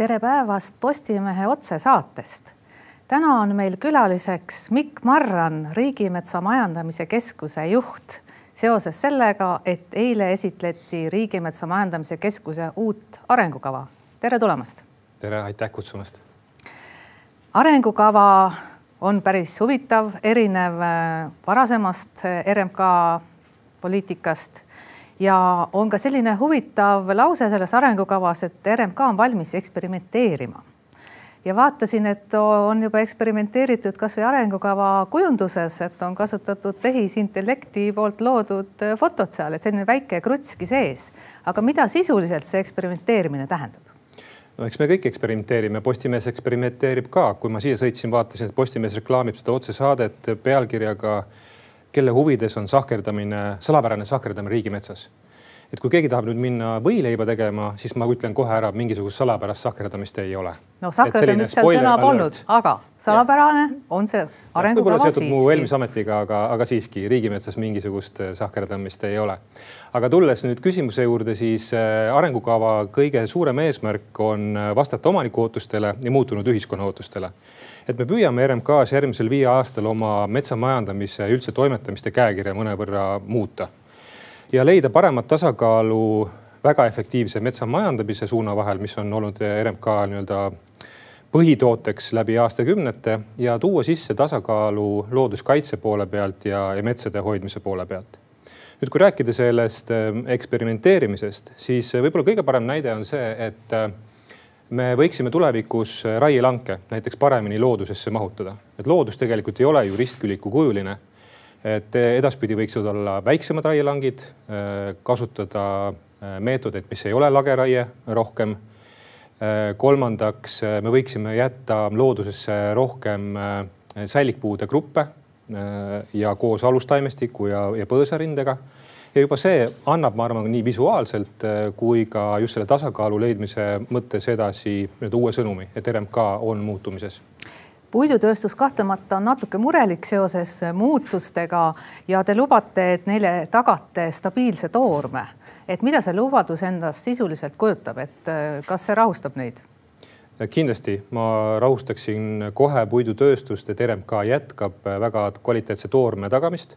tere päevast Postimehe otsesaatest. täna on meil külaliseks Mikk Marran, Riigimetsa Majandamise Keskuse juht seoses sellega, et eile esitleti Riigimetsa Majandamise Keskuse uut arengukava. tere tulemast. tere, aitäh kutsumast. arengukava on päris huvitav, erinev äh, varasemast äh, RMK poliitikast ja on ka selline huvitav lause selles arengukavas, et RMK on valmis eksperimenteerima. ja vaatasin, et on juba eksperimenteeritud kasvõi arengukava kujunduses, et on kasutatud tehisintellekti poolt loodud fotod seal, et selline väike krutski sees. aga mida sisuliselt see eksperimenteerimine tähendab? no eks me kõik eksperimenteerime, Postimees eksperimenteerib ka, kui ma siia sõitsin, vaatasin, et Postimees reklaamib seda otsesaadet pealkirjaga kelle huvides on sahkerdamine, salapärane sahkerdamine riigimetsas. et kui keegi tahab nüüd minna võileiba tegema, siis ma ütlen kohe ära, mingisugust salapärast sahkerdamist ei ole. no sahkerdamist seal sõna polnud, aga salapärane on see arengukava siiski. võib-olla seotud mu eelmise ametiga, aga, aga siiski riigimetsas mingisugust äh, sahkerdamist ei ole. aga tulles nüüd küsimuse juurde, siis äh, arengukava kõige suurem eesmärk on äh, vastata omaniku ootustele ja muutunud ühiskonna ootustele et me püüame RMK-s järgmisel viie aastal oma metsamajandamise ja üldse toimetamiste käekirja mõnevõrra muuta. ja leida paremat tasakaalu väga efektiivse metsamajandamise suuna vahel, mis on olnud RMK nii-öelda põhitooteks läbi aastakümnete ja tuua sisse tasakaalu looduskaitse poole pealt ja, ja metsade hoidmise poole pealt. nüüd, kui rääkida sellest eh, eksperimenteerimisest, siis võib-olla kõige parem näide on see, et eh, me võiksime tulevikus raielanke näiteks paremini loodusesse mahutada. et loodus tegelikult ei ole ju ristkülikukujuline. et edaspidi võiksid olla väiksemad raielangid, kasutada meetodeid, mis ei ole lageraie rohkem. kolmandaks, me võiksime jätta loodusesse rohkem säilikpuude gruppe ja koos alustaimestiku ja, ja põõsarindega ja juba see annab, ma arvan, nii visuaalselt äh, kui ka just selle tasakaalu leidmise mõttes edasi nüüd uue sõnumi, et RMK on muutumises puidutööstus kahtlemata on natuke murelik seoses muutustega ja te lubate, et neile tagate stabiilse toorme. et mida see lubadus endast sisuliselt kujutab, et äh, kas see rahustab neid? kindlasti ma rahustaksin kohe puidutööstust, et RMK jätkab väga kvaliteetse toorme tagamist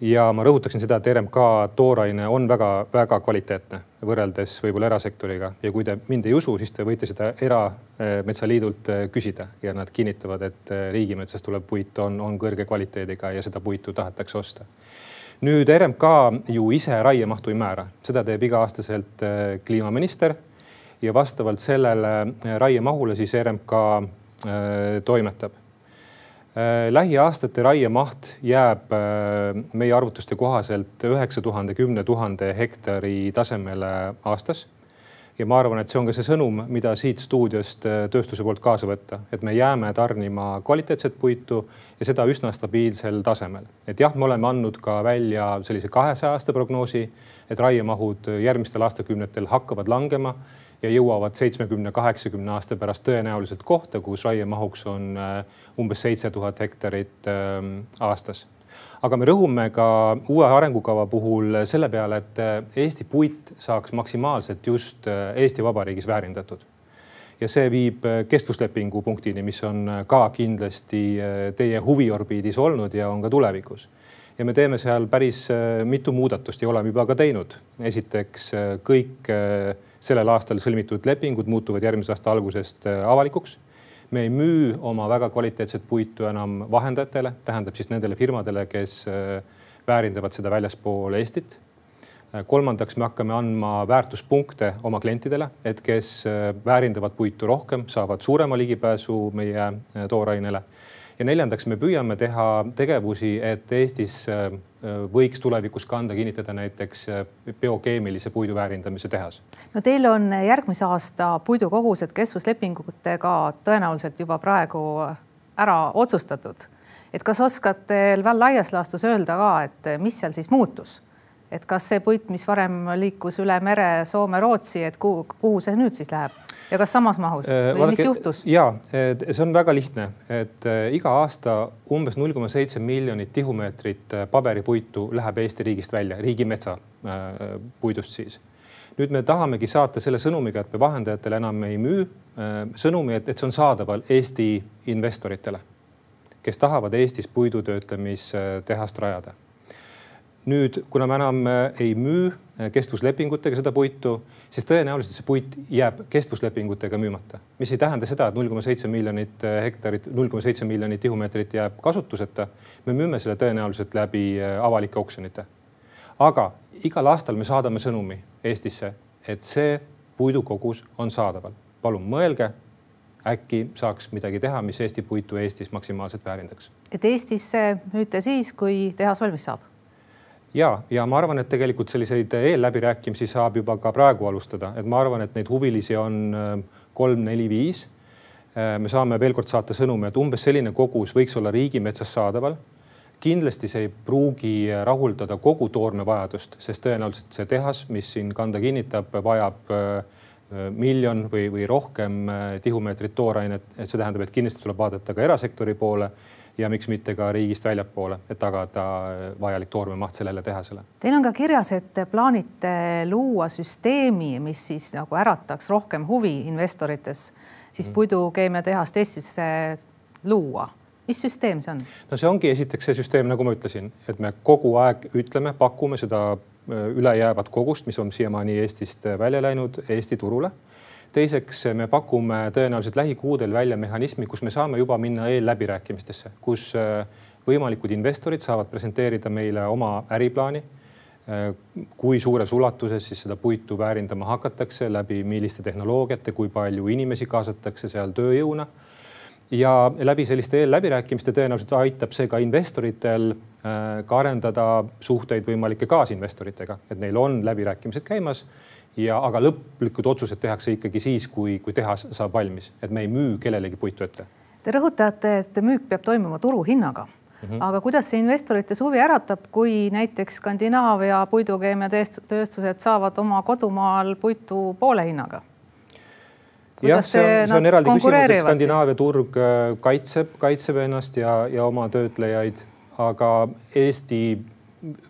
ja ma rõhutaksin seda, et RMK tooraine on väga-väga kvaliteetne võrreldes võib-olla erasektoriga. Ja kui te mind ei usu, siis te võite seda Erametsaliidult äh, küsida. Ja nad kinnitavad, et äh, riigimetsast tulev puit on, on kõrge kvaliteediga ja seda puitu tahetakse osta. nüüd RMK ju ise raiemahtu ei määra, seda teeb iga-aastaselt kliimaminister. Ja vastavalt sellele raiemahule siis RMK toimetab lähiaastate raiemaht jääb äh, meie arvutuste kohaselt üheksa tuhande, kümne tuhande hektari tasemele aastas. ja ma arvan, et see on ka see sõnum, mida siit stuudiost äh, tööstuse poolt kaasa võtta, et me jääme tarnima kvaliteetset puitu ja seda üsna stabiilsel tasemel. et jah, me oleme andnud ka välja sellise kahesaja aasta prognoosi, et raiemahud järgmistel aastakümnetel hakkavad langema ja jõuavad seitsmekümne, kaheksakümne aasta pärast tõenäoliselt kohta, kus raiemahuks on äh, umbes seitse tuhat hektarit ähm, aastas. aga me rõhume ka uue arengukava puhul selle peale, et äh, Eesti puit saaks maksimaalselt just äh, Eesti Vabariigis väärindatud ja see viib kestvuslepingu punktini, mis on ka kindlasti teie huviorbiidis olnud ja on ka tulevikus. ja me teeme seal päris mitu muudatust ja oleme juba ka teinud. esiteks kõik sellel aastal sõlmitud lepingud muutuvad järgmise aasta algusest äh, avalikuks. me ei müü oma väga kvaliteetset puitu enam vahendajatele, tähendab siis nendele firmadele, kes äh, väärindavad seda väljaspool Eestit. Äh, kolmandaks, me hakkame andma väärtuspunkte oma klientidele, et kes väärindavad puitu rohkem, saavad suurema ligipääsu meie toorainele ja neljandaks, me püüame teha tegevusi, et Eestis äh, võiks tulevikus kanda kinnitada näiteks äh, biokeemilise puidu väärindamise tehas. no teil on järgmise aasta puidukogused kestvuslepingutega tõenäoliselt juba praegu ära otsustatud. et kas oskate veel laias laastus öelda ka, et mis seal siis muutus? Et kas see puit, mis varem liikus üle mere Soome-Rootsi, et kuhu, kuhu see nüüd siis läheb ja kas samas mahus äh, või Vaadake, mis juhtus? ja see on väga lihtne, et äh, iga aasta umbes null koma seitse miljonit tihumeetrit äh, paberipuitu läheb Eesti riigist välja, riigimetsa puidust siis. nüüd me tahamegi saata selle sõnumiga, et me vahendajatele enam ei müü sõnumi, et, et see on saadaval Eesti investoritele, kes tahavad Eestis puidutöötlemistehast rajada nüüd, kuna me enam äh, ei müü äh, kestvuslepingutega seda puitu, siis tõenäoliselt see puit jääb kestvuslepingutega müümata, mis ei tähenda seda, et null koma seitse miljonit äh, hektarit, null koma seitse miljonit tihumeetrit jääb kasutuseta. me müüme selle tõenäoliselt läbi avalike oksjonite. aga igal aastal me saadame sõnumi Eestisse, et see puidukogus on saadaval. palun mõelge, äkki saaks midagi teha, mis Eesti puitu Eestis maksimaalselt väärindaks. et Eestisse müüte siis, kui tehas valmis saab ja, ja ma arvan, et tegelikult selliseid eelläbirääkimisi saab juba ka praegu alustada, et ma arvan, et neid huvilisi on äh, kolm, neli, viis. Äh, me saame veel kord saata sõnumi, et umbes selline kogus võiks olla riigimetsas saadaval. kindlasti see ei pruugi rahuldada kogu toormevajadust, sest tõenäoliselt see tehas, mis siin kanda kinnitab, vajab äh, miljon või, või rohkem tihumeetrit toorainet, et see tähendab, et kindlasti tuleb vaadata ka erasektori poole ja miks mitte ka riigist väljapoole, et tagada vajalik toormemaht sellele tehasele. Teil on ka kirjas, et plaanite luua süsteemi, mis siis nagu ärataks rohkem huvi investorites, siis mm. puidukeemiatehast Eestisse luua mis süsteem see on? no see ongi esiteks see süsteem, nagu ma ütlesin, et me kogu aeg ütleme, pakume seda äh, ülejäävat kogust, mis on siiamaani Eestist välja läinud Eesti turule teiseks, me pakume tõenäoliselt lähikuudel välja mehhanismi, kus me saame juba minna eelläbirääkimistesse, kus äh, võimalikud investorid saavad presenteerida meile oma äriplaani. Äh, kui suures ulatuses siis seda puitu väärindama hakatakse, läbi milliste tehnoloogiate, kui palju inimesi kaasatakse seal tööjõuna ja läbi selliste eelläbirääkimiste tõenäoliselt aitab see ka investoritel äh, ka arendada suhteid võimalike kaasinvestoritega, et neil on läbirääkimised käimas ja, aga lõplikud otsused tehakse ikkagi siis, kui, kui tehas saab valmis, et me ei müü kellelegi puitu ette. Te rõhutate, et müük peab toimuma turuhinnaga mm. -hmm. aga kuidas see investorite suvi äratab, kui näiteks Skandinaavia puidukeemiatööstused saavad oma kodumaal puitu poole hinnaga? jah, see on, see on eraldi küsimus, et Skandinaavia turg äh, kaitseb, kaitseb ennast ja, ja oma töötlejaid, aga Eesti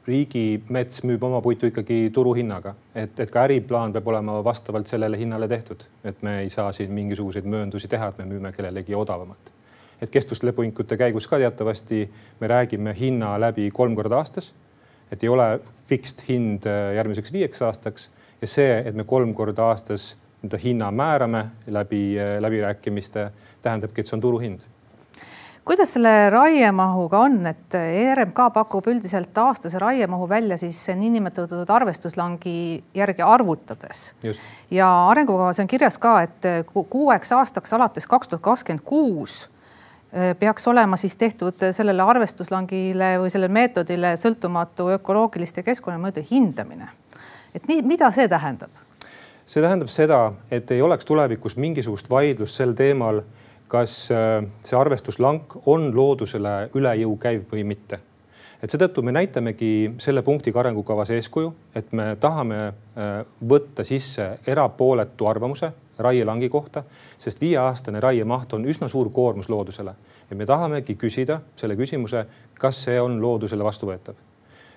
riigimets müüb oma puitu ikkagi turuhinnaga, et, et ka äriplaan peab olema vastavalt sellele hinnale tehtud, et me ei saa siin mingisuguseid mööndusi teha, et me müüme kellelegi odavamalt. et kestvuslepingute käigus ka teatavasti me räägime hinna läbi kolm korda aastas. et ei ole fixed hind äh, järgmiseks viieks aastaks ja see, et me kolm korda aastas nii-öelda hinna määrame läbi äh, läbirääkimiste, tähendabki, et see on turuhind kuidas selle raiemahuga on, et RMK pakub üldiselt aastase raiemahu välja siis niinimetatud arvestuslangi järgi arvutades. ja arengukavas on kirjas ka, et kuueks aastaks alates kaks tuhat kakskümmend kuus eh, peaks olema siis tehtud sellele arvestuslangile või sellele meetodile sõltumatu ökoloogiliste keskkonnamõjude hindamine. et mi, mida see tähendab? see tähendab seda, et ei oleks tulevikus mingisugust vaidlust sel teemal kas äh, see arvestuslank on loodusele üle jõu käiv või mitte. et seetõttu me näitamegi selle punktiga arengukavas eeskuju, et me tahame äh, võtta sisse erapooletu arvamuse raielangi kohta, sest viieaastane raiemaht on üsna suur koormus loodusele ja me tahamegi küsida selle küsimuse, kas see on loodusele vastuvõetav.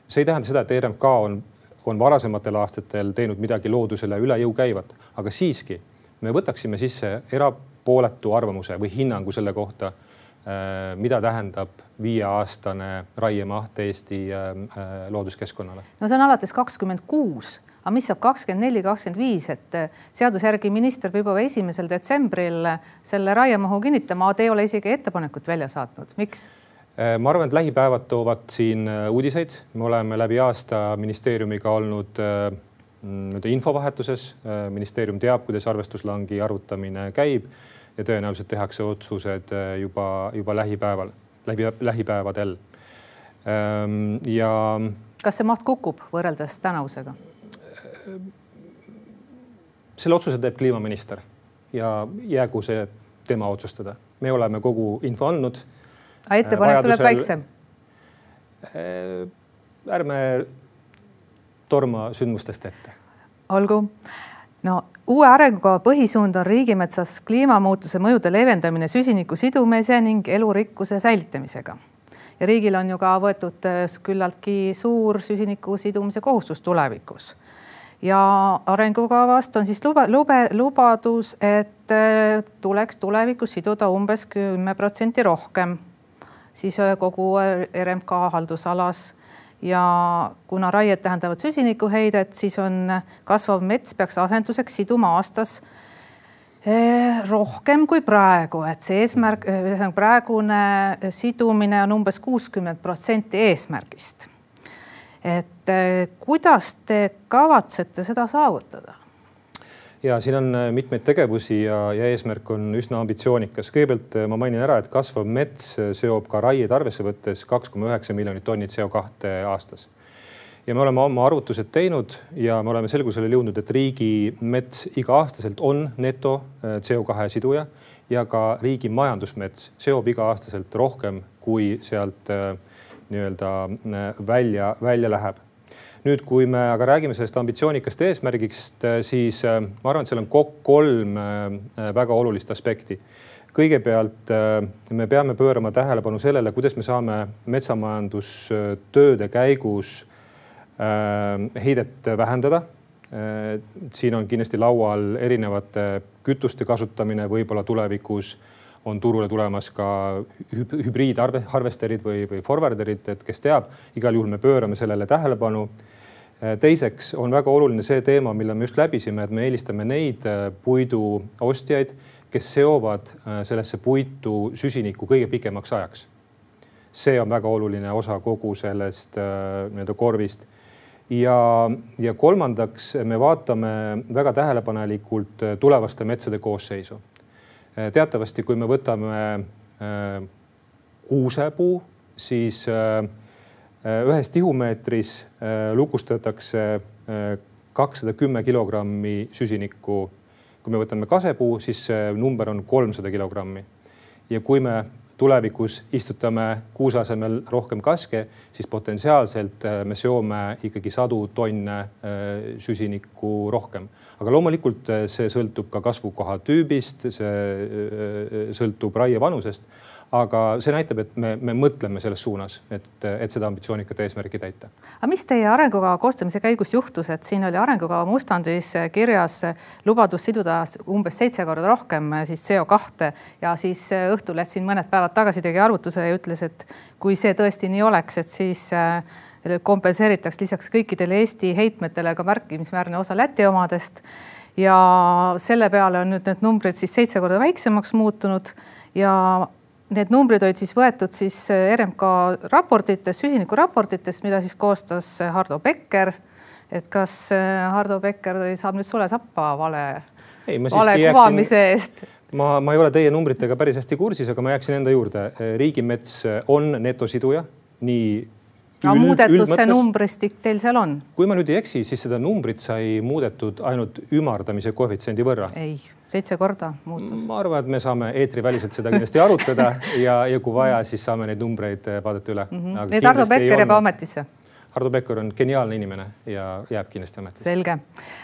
see ei tähenda seda, et ERMK on, on varasematel aastatel teinud midagi loodusele üle jõu käivat, aga siiski me võtaksime sisse era pooletu arvamuse või hinnangu selle kohta, äh, mida tähendab viieaastane raiemaht Eesti äh, äh, looduskeskkonnale? no see on alates kakskümmend kuus, aga mis saab kakskümmend neli, kakskümmend viis, et seaduse järgi minister peab juba esimesel detsembril selle raiemahu kinnitama, te ei ole isegi ettepanekut välja saatnud, miks? ma arvan, et lähipäevad toovad siin uudiseid, me oleme läbi aasta ministeeriumiga olnud nii-öelda infovahetuses. ministeerium teab, kuidas arvestuslangi arvutamine käib ja tõenäoliselt tehakse otsused äh, juba, juba lähipäeval, läbi, lähipäevadel. Ähm, ja. kas see maht kukub võrreldes tänavusega? selle otsuse teeb kliimaminister ja jäägu see tema otsustada. me oleme kogu info andnud. aga ettepanek Vajadusel... tuleb väiksem? Äh, ärme torma sündmustest ette. olgu no uue arengukava põhisuund on riigimetsas kliimamuutuse mõjude leevendamine süsiniku sidumise ning elurikkuse säilitamisega. ja riigil on ju ka võetud äh, küllaltki suur süsiniku sidumise kohustus tulevikus. ja arengukavast on siis lube, lube, lubadus, et äh, tuleks tulevikus siduda umbes kümme protsenti rohkem siis äh, kogu RMK haldusalas ja kuna raied tähendavad süsinikuheidet, siis on kasvav mets peaks asenduseks siduma aastas äh, rohkem kui praegu, et see eesmärk, praegune sidumine on umbes kuuskümmend protsenti eesmärgist et eh, kuidas te kavatsete seda saavutada? Ja siin on eh, mitmeid tegevusi ja, ja eesmärk on üsna ambitsioonikas. kõigepealt eh, ma mainin ära, et kasvav mets seob ka raied arvesse võttes kaks koma üheksa miljonit tonni CO2 aastas. ja me oleme oma arvutused teinud ja me oleme selgusele jõudnud, et riigimets iga-aastaselt on neto CO2 siduja ja ka riigi majandusmets seob iga-aastaselt rohkem, kui sealt äh, nii-öelda äh, välja, välja läheb. Nüüd, kui me aga räägime sellest ambitsioonikast eesmärgist, äh, siis äh, ma arvan, et seal on kokku kolm väga olulist aspekti. kõigepealt me peame pöörama tähelepanu sellele, kuidas me saame metsamajandustööde käigus heidet vähendada siin on kindlasti laual erinevate kütuste kasutamine, võib-olla tulevikus on turule tulemas ka hübriidarvesterid või, või forwarder'id, et kes teab, igal juhul me pöörame sellele tähelepanu. Teiseks on väga oluline see teema, mille me just läbisime, et me eelistame neid äh, puidu ostjaid, kes seovad äh, sellesse puitu süsinikku kõige pikemaks ajaks. see on väga oluline osa kogu sellest äh, nii-öelda korvist ja, ja kolmandaks me vaatame väga tähelepanelikult tulevaste metsade koosseisu Äh, teatavasti, kui me võtame äh, kuusepuu, siis äh, ühes tihumeetris lukustatakse kakssada kümme kilogrammi süsinikku. kui me võtame kasepuu, siis see number on kolmsada kilogrammi. ja kui me tulevikus istutame kuuse asemel rohkem kaske, siis potentsiaalselt me seome ikkagi sadu tonne süsinikku rohkem aga loomulikult eh, see sõltub ka kasvukoha tüübist, see eh, sõltub raie vanusest. aga see näitab, et me, me mõtleme selles suunas, et, et seda ambitsioonikat eesmärki täita. aga mis teie arengukava koostamise käigus juhtus, et siin oli arengukava mustandis kirjas lubadus siduda umbes seitse korda rohkem siis CO2 ja siis Õhtuleht siin mõned päevad tagasi tegi arvutuse ja ütles, et kui see tõesti nii oleks, et siis äh, kompenseeritakse lisaks kõikidele Eesti heitmetele ka märkimisväärne osa Läti omadest. ja selle peale on nüüd need numbrid siis seitse korda väiksemaks muutunud ja need numbrid olid siis võetud siis RMK raportitest, süsinikuraportitest, mida siis koostas Hardo Becker. et kas Hardo Becker saab nüüd sule sappa vale, vale kuvamise eest? ma, ma ei ole teie numbritega päris hästi kursis, aga ma jääksin enda juurde. riigimets on netosiduja nii no muudetud see numbristik teil seal on? kui ma nüüd ei eksi, siis seda numbrit sai muudetud ainult ümardamise koefitsiendi võrra. ei, seitse korda muutus. ma arvan, et me saame eetriväliselt seda kindlasti arutada ja, ja kui vaja, siis saame neid numbreid eh, vaadata üle mm. -hmm. nii et Hardo Becker jääb ametisse? Hardo Becker on geniaalne inimene ja jääb kindlasti ametisse. selge.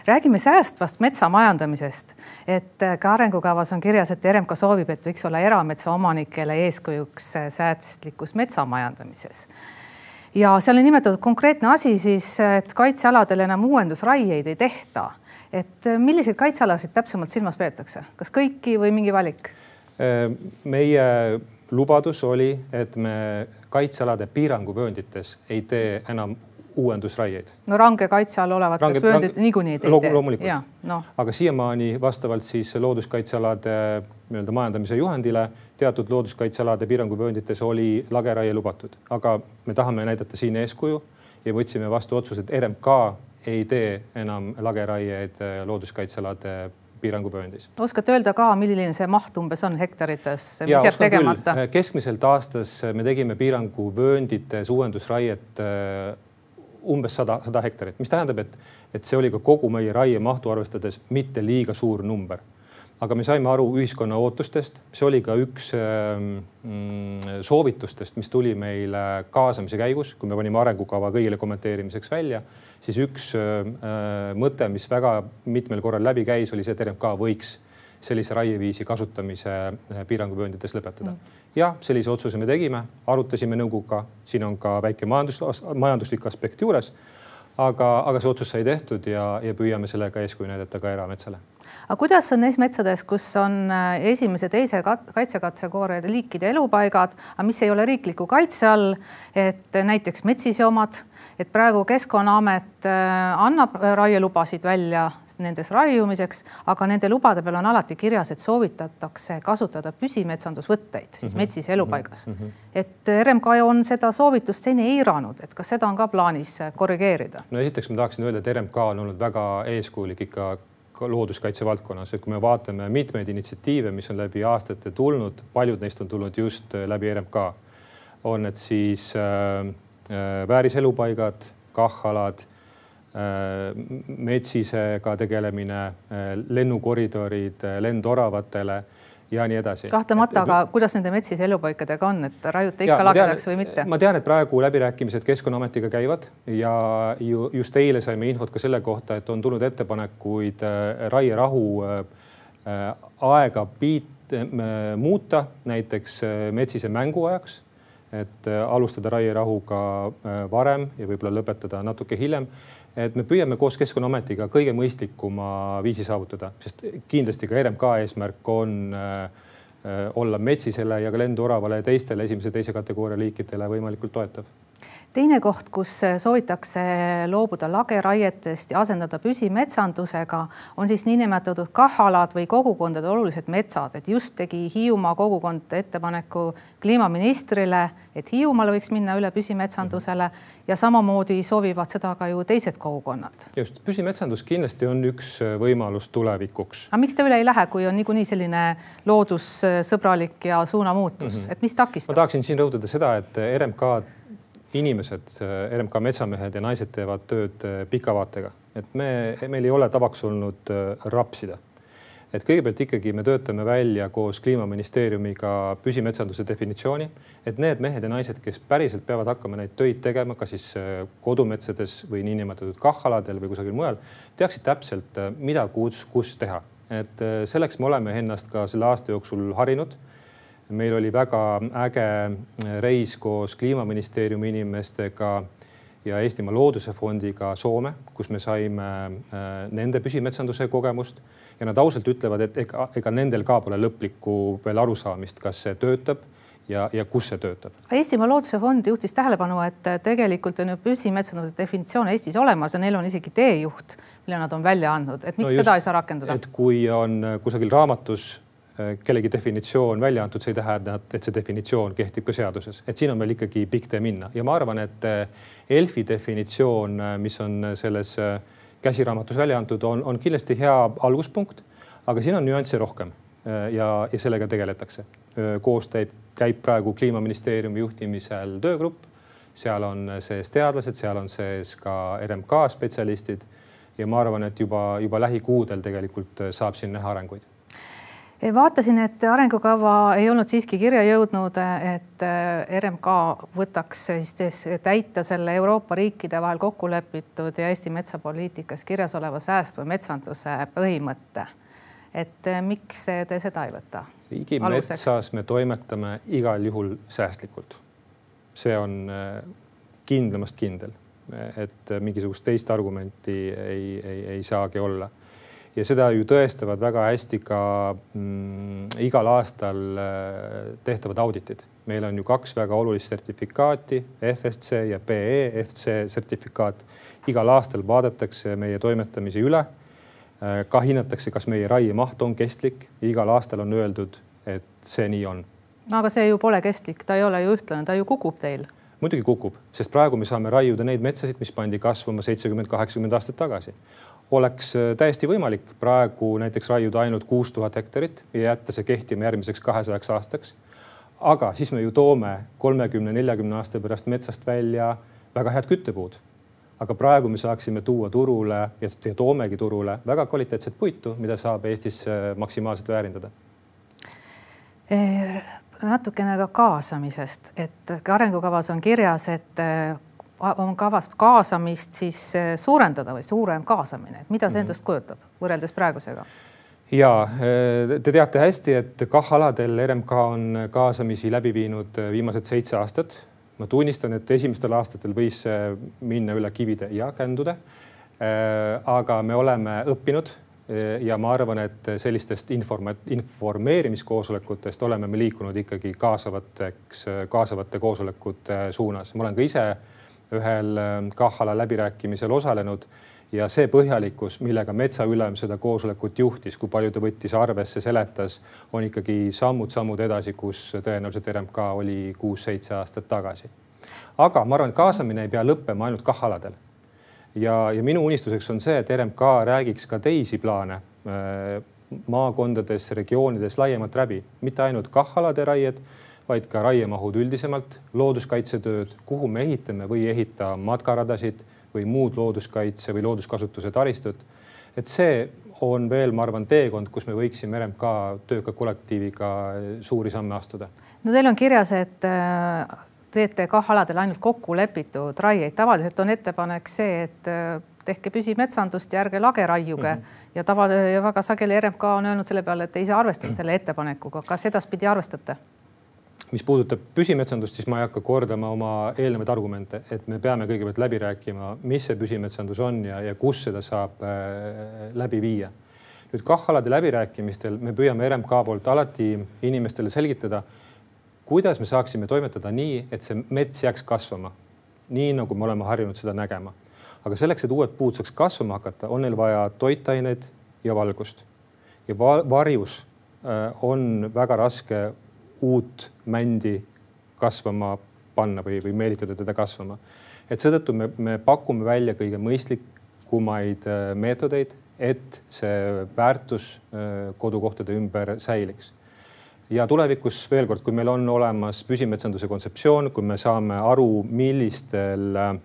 räägime säästvast metsamajandamisest, et eh, ka arengukavas on kirjas, et RMK soovib, et võiks olla erametsaomanikele eeskujuks eh, säästlikus metsamajandamises ja seal on nimetatud konkreetne asi siis, et kaitsealadel enam uuendusraieid ei tehta. et äh, milliseid kaitsealasid täpsemalt silmas peetakse, kas kõiki või mingi valik? Äh, meie lubadus oli, et me kaitsealade piiranguvööndites ei tee enam uuendusraieid. no range kaitse all olevates vööndites niikuinii ei tee lo. loomulikult. No. aga siiamaani vastavalt siis looduskaitsealade nii-öelda majandamise juhendile teatud looduskaitsealade piiranguvööndites oli lageraie lubatud, aga me tahame näidata siin eeskuju ja võtsime vastu otsuse, et RMK ei tee enam lageraieid äh, looduskaitsealade piiranguvööndis. oskate öelda ka, milline see maht umbes on hektarites, mis jääb tegemata? Äh, keskmiselt aastas me tegime piiranguvööndites uuendusraiet äh, umbes sada, sada hektarit, mis tähendab, et, et see oli ka kogu meie raiemahtu arvestades mitte liiga suur number. Aga me saime aru ühiskonna ootustest, see oli ka üks ähm, mm, soovitustest, mis tuli meile kaasamise käigus, kui me panime arengukava kõigile kommenteerimiseks välja, siis üks äh, mõte, mis väga mitmel korral läbi käis, oli see, et RMK võiks sellise raieviisi kasutamise äh, piiranguvööndites lõpetada. mm. Ja sellise otsuse me tegime, arutasime nõukoguga, siin on ka väike majandus, majanduslik aspekt juures aga, aga see otsus sai tehtud ja, ja püüame sellega eeskuju näidata ka erametsale. Aga kuidas on neis metsades, kus on äh, esimese, teise kaitsekategooria liikide elupaigad, aga mis ei ole riikliku kaitse all, et näiteks metsise omad, et praegu Keskkonnaamet äh, annab raielubasid välja nendes raiumiseks, aga nende lubade peal on alati kirjas, et soovitatakse kasutada püsimetsandusvõtteid siis mm -hmm. metsise elupaigas mm. -hmm. et RMK on seda soovitust seni eiranud, et kas seda on ka plaanis korrigeerida? no esiteks ma tahaksin öelda, et RMK on olnud väga eeskujulik ikka looduskaitse valdkonnas, et kui me vaatame mitmeid initsiatiive, mis on läbi aastate tulnud, paljud neist on tulnud just äh, läbi RMK, on need siis äh, äh, vääriselupaigad, KAH-alad metsisega tegelemine äh,, lennukoridorid äh, lendoravatele ja nii edasi. kahtlemata, aga kuidas nende metsise elupaikadega on, et raiute ikka lagedaks või mitte? ma tean, et praegu läbirääkimised Keskkonnaametiga käivad ja ju just eile saime infot ka selle kohta, et on tulnud ettepanekuid äh, raierahu äh, äh, aega piit, muuta näiteks metsise mänguajaks, et alustada raierahuga varem ja võib-olla lõpetada natuke hiljem et me püüame koos Keskkonnaametiga kõige mõistlikuma viisi saavutada, sest kindlasti ka RMK eesmärk on äh, äh, olla metsisele ja ka lenduoravale ja teistele esimese-teise kategooria liikidele võimalikult toetav teine koht, kus soovitakse loobuda lageraietest ja asendada püsimetsandusega, on siis niinimetatud KAH-alad või kogukondade olulised metsad, et just tegi Hiiumaa kogukond ettepaneku kliimaministrile, et Hiiumaal võiks minna üle püsimetsandusele ja samamoodi soovivad seda ka ju teised kogukonnad. just, püsimetsandus kindlasti on üks võimalus tulevikuks. aga miks te üle ei lähe, kui on niikuinii selline loodussõbralik ja suunamuutus mm, -hmm. et mis takistab? ma tahaksin siin rõhutada seda, et RMK inimesed, RMK metsamehed ja naised teevad tööd äh, pika vaatega, et me, meil ei ole tavaks olnud äh, rapsida. et kõigepealt ikkagi me töötame välja koos kliimaministeeriumiga püsimetsanduse definitsiooni, et need mehed ja naised, kes päriselt peavad hakkama neid töid tegema, kas siis kodumetsades või niinimetatud KAH-aladel või kusagil mujal, teaksid täpselt, mida, kus, kus teha. et selleks me oleme ennast ka selle aasta jooksul harinud meil oli väga äge reis koos kliimaministeeriumi inimestega ja Eestimaa Looduse Fondiga Soome, kus me saime äh, nende püsimetsanduse kogemust ja nad ausalt ütlevad, et ega, ega nendel ka pole lõplikku veel arusaamist, kas see töötab ja, ja kus see töötab. Eestimaa Looduse Fond juhtis tähelepanu, et tegelikult on ju püsimetsanduse definitsioon Eestis olemas ja neil on isegi teejuht, mille nad on välja andnud, et miks no just, seda ei saa rakendada? et kui on kusagil raamatus Äh, kellegi definitsioon välja antud, see ei tähenda, et see definitsioon kehtib ka seaduses, et siin on veel ikkagi pikk tee minna. Ja ma arvan, et ELFi äh, definitsioon, äh, mis on selles käsiraamatus välja antud, on, on kindlasti hea alguspunkt, aga siin on nüansse rohkem ja, ja sellega tegeletakse. koostööd käib praegu kliimaministeeriumi juhtimisel töögrupp, seal on sees teadlased, seal on sees ka RMK spetsialistid. Ja ma arvan, et juba, juba lähikuudel tegelikult saab siin näha arenguid vaatasin, et arengukava ei olnud siiski kirja jõudnud, et äh, RMK võtaks siis täita selle Euroopa riikide vahel kokku lepitud ja Eesti metsapoliitikas kirjas oleva säästva metsanduse põhimõtte. et äh, miks te seda ei võta? riigimetsas me toimetame igal juhul säästlikult. see on kindlamast kindel, et mingisugust teist argumenti ei, ei, ei saagi olla ja seda ju tõestavad väga hästi ka mm, igal aastal äh, tehtavad auditid. meil on ju kaks väga olulist sertifikaati, FSC ja PEFC sertifikaat. igal aastal vaadatakse meie toimetamisi üle. Äh, ka hinnatakse, kas meie raiemaht on kestlik. igal aastal on öeldud, et see nii on. no aga see ju pole kestlik, ta ei ole ju ühtlane, ta ju kukub teil muidugi kukub, sest praegu me saame raiuda neid metsasid, mis pandi kasvama seitsekümmend, kaheksakümmend aastat tagasi oleks äh, täiesti võimalik praegu näiteks raiuda ainult kuus tuhat hektarit ja jätta see kehtima järgmiseks kahesajaks aastaks. aga siis me ju toome kolmekümne, neljakümne aasta pärast metsast välja väga head küttepuud. aga praegu me saaksime tuua turule ja, toomegi turule väga kvaliteetset puitu, mida saab Eestis äh, maksimaalselt väärindada natukene ka kaasamisest, et arengukavas on kirjas, et on kavas kaasamist siis eh, suurendada või suurem kaasamine, et mida see mhm. endast kujutab võrreldes praegusega? ja eh, te teate hästi, et KAH-aladel RMK on kaasamisi läbi viinud eh, viimased seitse aastat. ma tunnistan, et esimestel aastatel võis minna üle kivide ja kändude. aga me oleme õppinud ja ma arvan, et sellistest informa-, informeerimiskoosolekutest oleme me liikunud ikkagi kaasavateks, kaasavate koosolekute suunas. ma olen ka ise ühel KAH-ala läbirääkimisel osalenud ja see põhjalikkus, millega metsaülem seda koosolekut juhtis, kui palju ta võttis arvesse, seletas, on ikkagi sammud-sammud edasi, kus tõenäoliselt RMK oli kuus-seitse aastat tagasi. aga ma arvan, et kaasamine ei pea lõppema ainult KAH-aladel. ja, ja minu unistuseks on see, et RMK räägiks ka teisi plaane äh, maakondades, regioonides laiemalt läbi, mitte ainult KAH-alade raied, vaid ka raiemahud üldisemalt, looduskaitsetööd, kuhu me ehitame või ei ehita matkaradasid või muud looduskaitse või looduskasutuse taristut. et see on veel, ma arvan, teekond, kus me võiksime RMK tööka kollektiiviga suuri samme astuda. no teil on kirjas, et äh, teete KAH-aladel ainult kokku lepitud raieid, tavaliselt on ettepanek see, et äh, tehke püsimetsandust ja ärge lage raiuge mm -hmm. ja tava ja väga sageli RMK on öelnud selle peale, et ei saa arvestada selle ettepanekuga. kas edaspidi arvestate? Mis puudutab püsimetsandust, siis ma ei hakka kordama oma eelnevaid argumente, et me peame kõigepealt läbi rääkima, mis see püsimetsandus on ja, ja kus seda saab äh, läbi viia. nüüd KAH-alade läbirääkimistel me püüame RMK poolt alati inimestele selgitada, kuidas me saaksime toimetada nii, et see mets jääks kasvama. nii nagu me oleme harjunud seda nägema. aga selleks, et uued puud saaks kasvama hakata, on neil vaja toitaineid ja valgust. ja varjus äh, on väga raske uut mändi kasvama panna või, või meelitada teda kasvama. et seetõttu me, me pakume välja kõige mõistlikumaid äh, meetodeid, et see väärtus äh, kodukohtade ümber säiliks. ja tulevikus veel kord, kui meil on olemas püsimetsanduse kontseptsioon, kui me saame aru, millistel äh,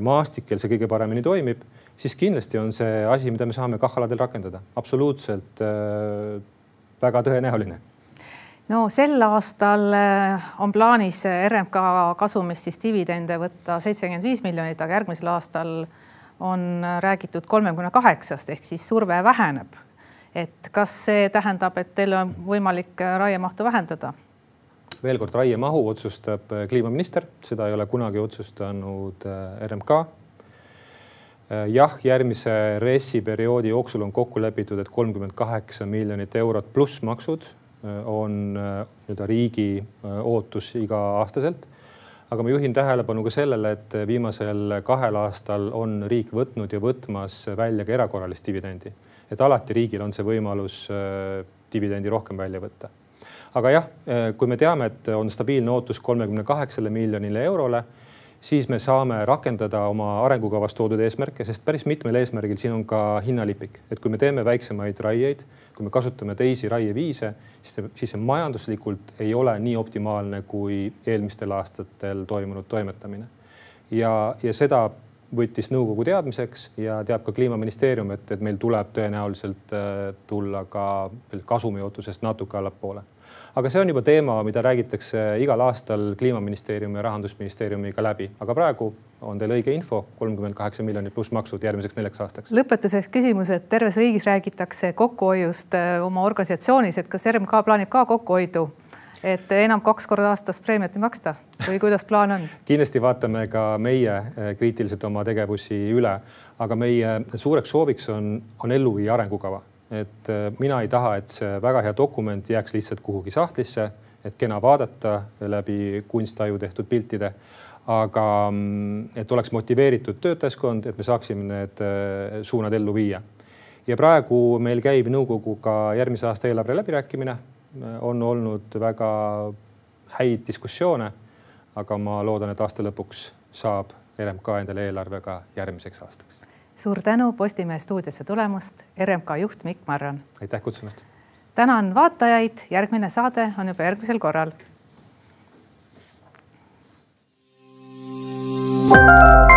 maastikel see kõige paremini toimib, siis kindlasti on see asi, mida me saame KAH-aladel rakendada, absoluutselt väga tõenäoline no sel aastal eh, on plaanis RMK kasumist siis dividende võtta seitsekümmend viis miljonit, aga järgmisel aastal on räägitud kolmekümne kaheksast ehk siis surve väheneb. et kas see tähendab, et teil on võimalik raiemahtu vähendada? veel kord, raiemahu otsustab eh, kliimaminister, seda ei ole kunagi otsustanud eh, RMK. jah, järgmise RES-i perioodi jooksul on kokku lepitud, et kolmkümmend kaheksa miljonit eurot pluss maksud on äh, nii-öelda riigi äh, ootus iga-aastaselt. aga ma juhin tähelepanu ka sellele, et viimasel kahel aastal on riik võtnud ja võtmas välja ka erakorralist dividendi. et alati riigil on see võimalus dividendi rohkem välja võtta. aga jah, kui me teame, et on stabiilne ootus kolmekümne kaheksale miljonile eurole siis me saame rakendada oma arengukavas toodud eesmärke, sest päris mitmel eesmärgil siin on ka hinnalipik, et kui me teeme väiksemaid raieid, kui me kasutame teisi raieviise, siis see, siis see majanduslikult ei ole nii optimaalne kui eelmistel aastatel toimunud toimetamine. ja, ja seda võttis nõukogu teadmiseks ja teab ka kliimaministeerium, et, et meil tuleb tõenäoliselt äh, tulla ka kasumi ootusest natuke allapoole aga see on juba teema, mida räägitakse igal aastal kliimaministeeriumi ja rahandusministeeriumiga läbi, aga praegu on teil õige info, kolmkümmend kaheksa miljonit pluss maksud järgmiseks neljaks aastaks. lõpetuseks küsimus, et terves riigis räägitakse kokkuhoiust äh, oma organisatsioonis, et kas RMK plaanib ka kokkuhoidu? et enam kaks korda aastas preemiat ei maksta või kuidas plaan on? kindlasti vaatame ka meie äh, kriitiliselt oma tegevusi üle, aga meie suureks sooviks on, on ellu viia arengukava et äh, mina ei taha, et see väga hea dokument jääks lihtsalt kuhugi sahtlisse, et kena vaadata läbi kunstaju tehtud piltide. aga mm, et oleks motiveeritud töötajaskond, et me saaksime need äh, suunad ellu viia. ja praegu meil käib nõukoguga järgmise aasta eelarve läbirääkimine. on olnud väga häid diskussioone. aga ma loodan, et aasta lõpuks saab RMK endale eelarve ka järgmiseks aastaks suur tänu Postimehe stuudiosse tulemast, RMK juht Mikk Marran. aitäh kutsumast. tänan vaatajaid, järgmine saade on juba järgmisel korral. thank you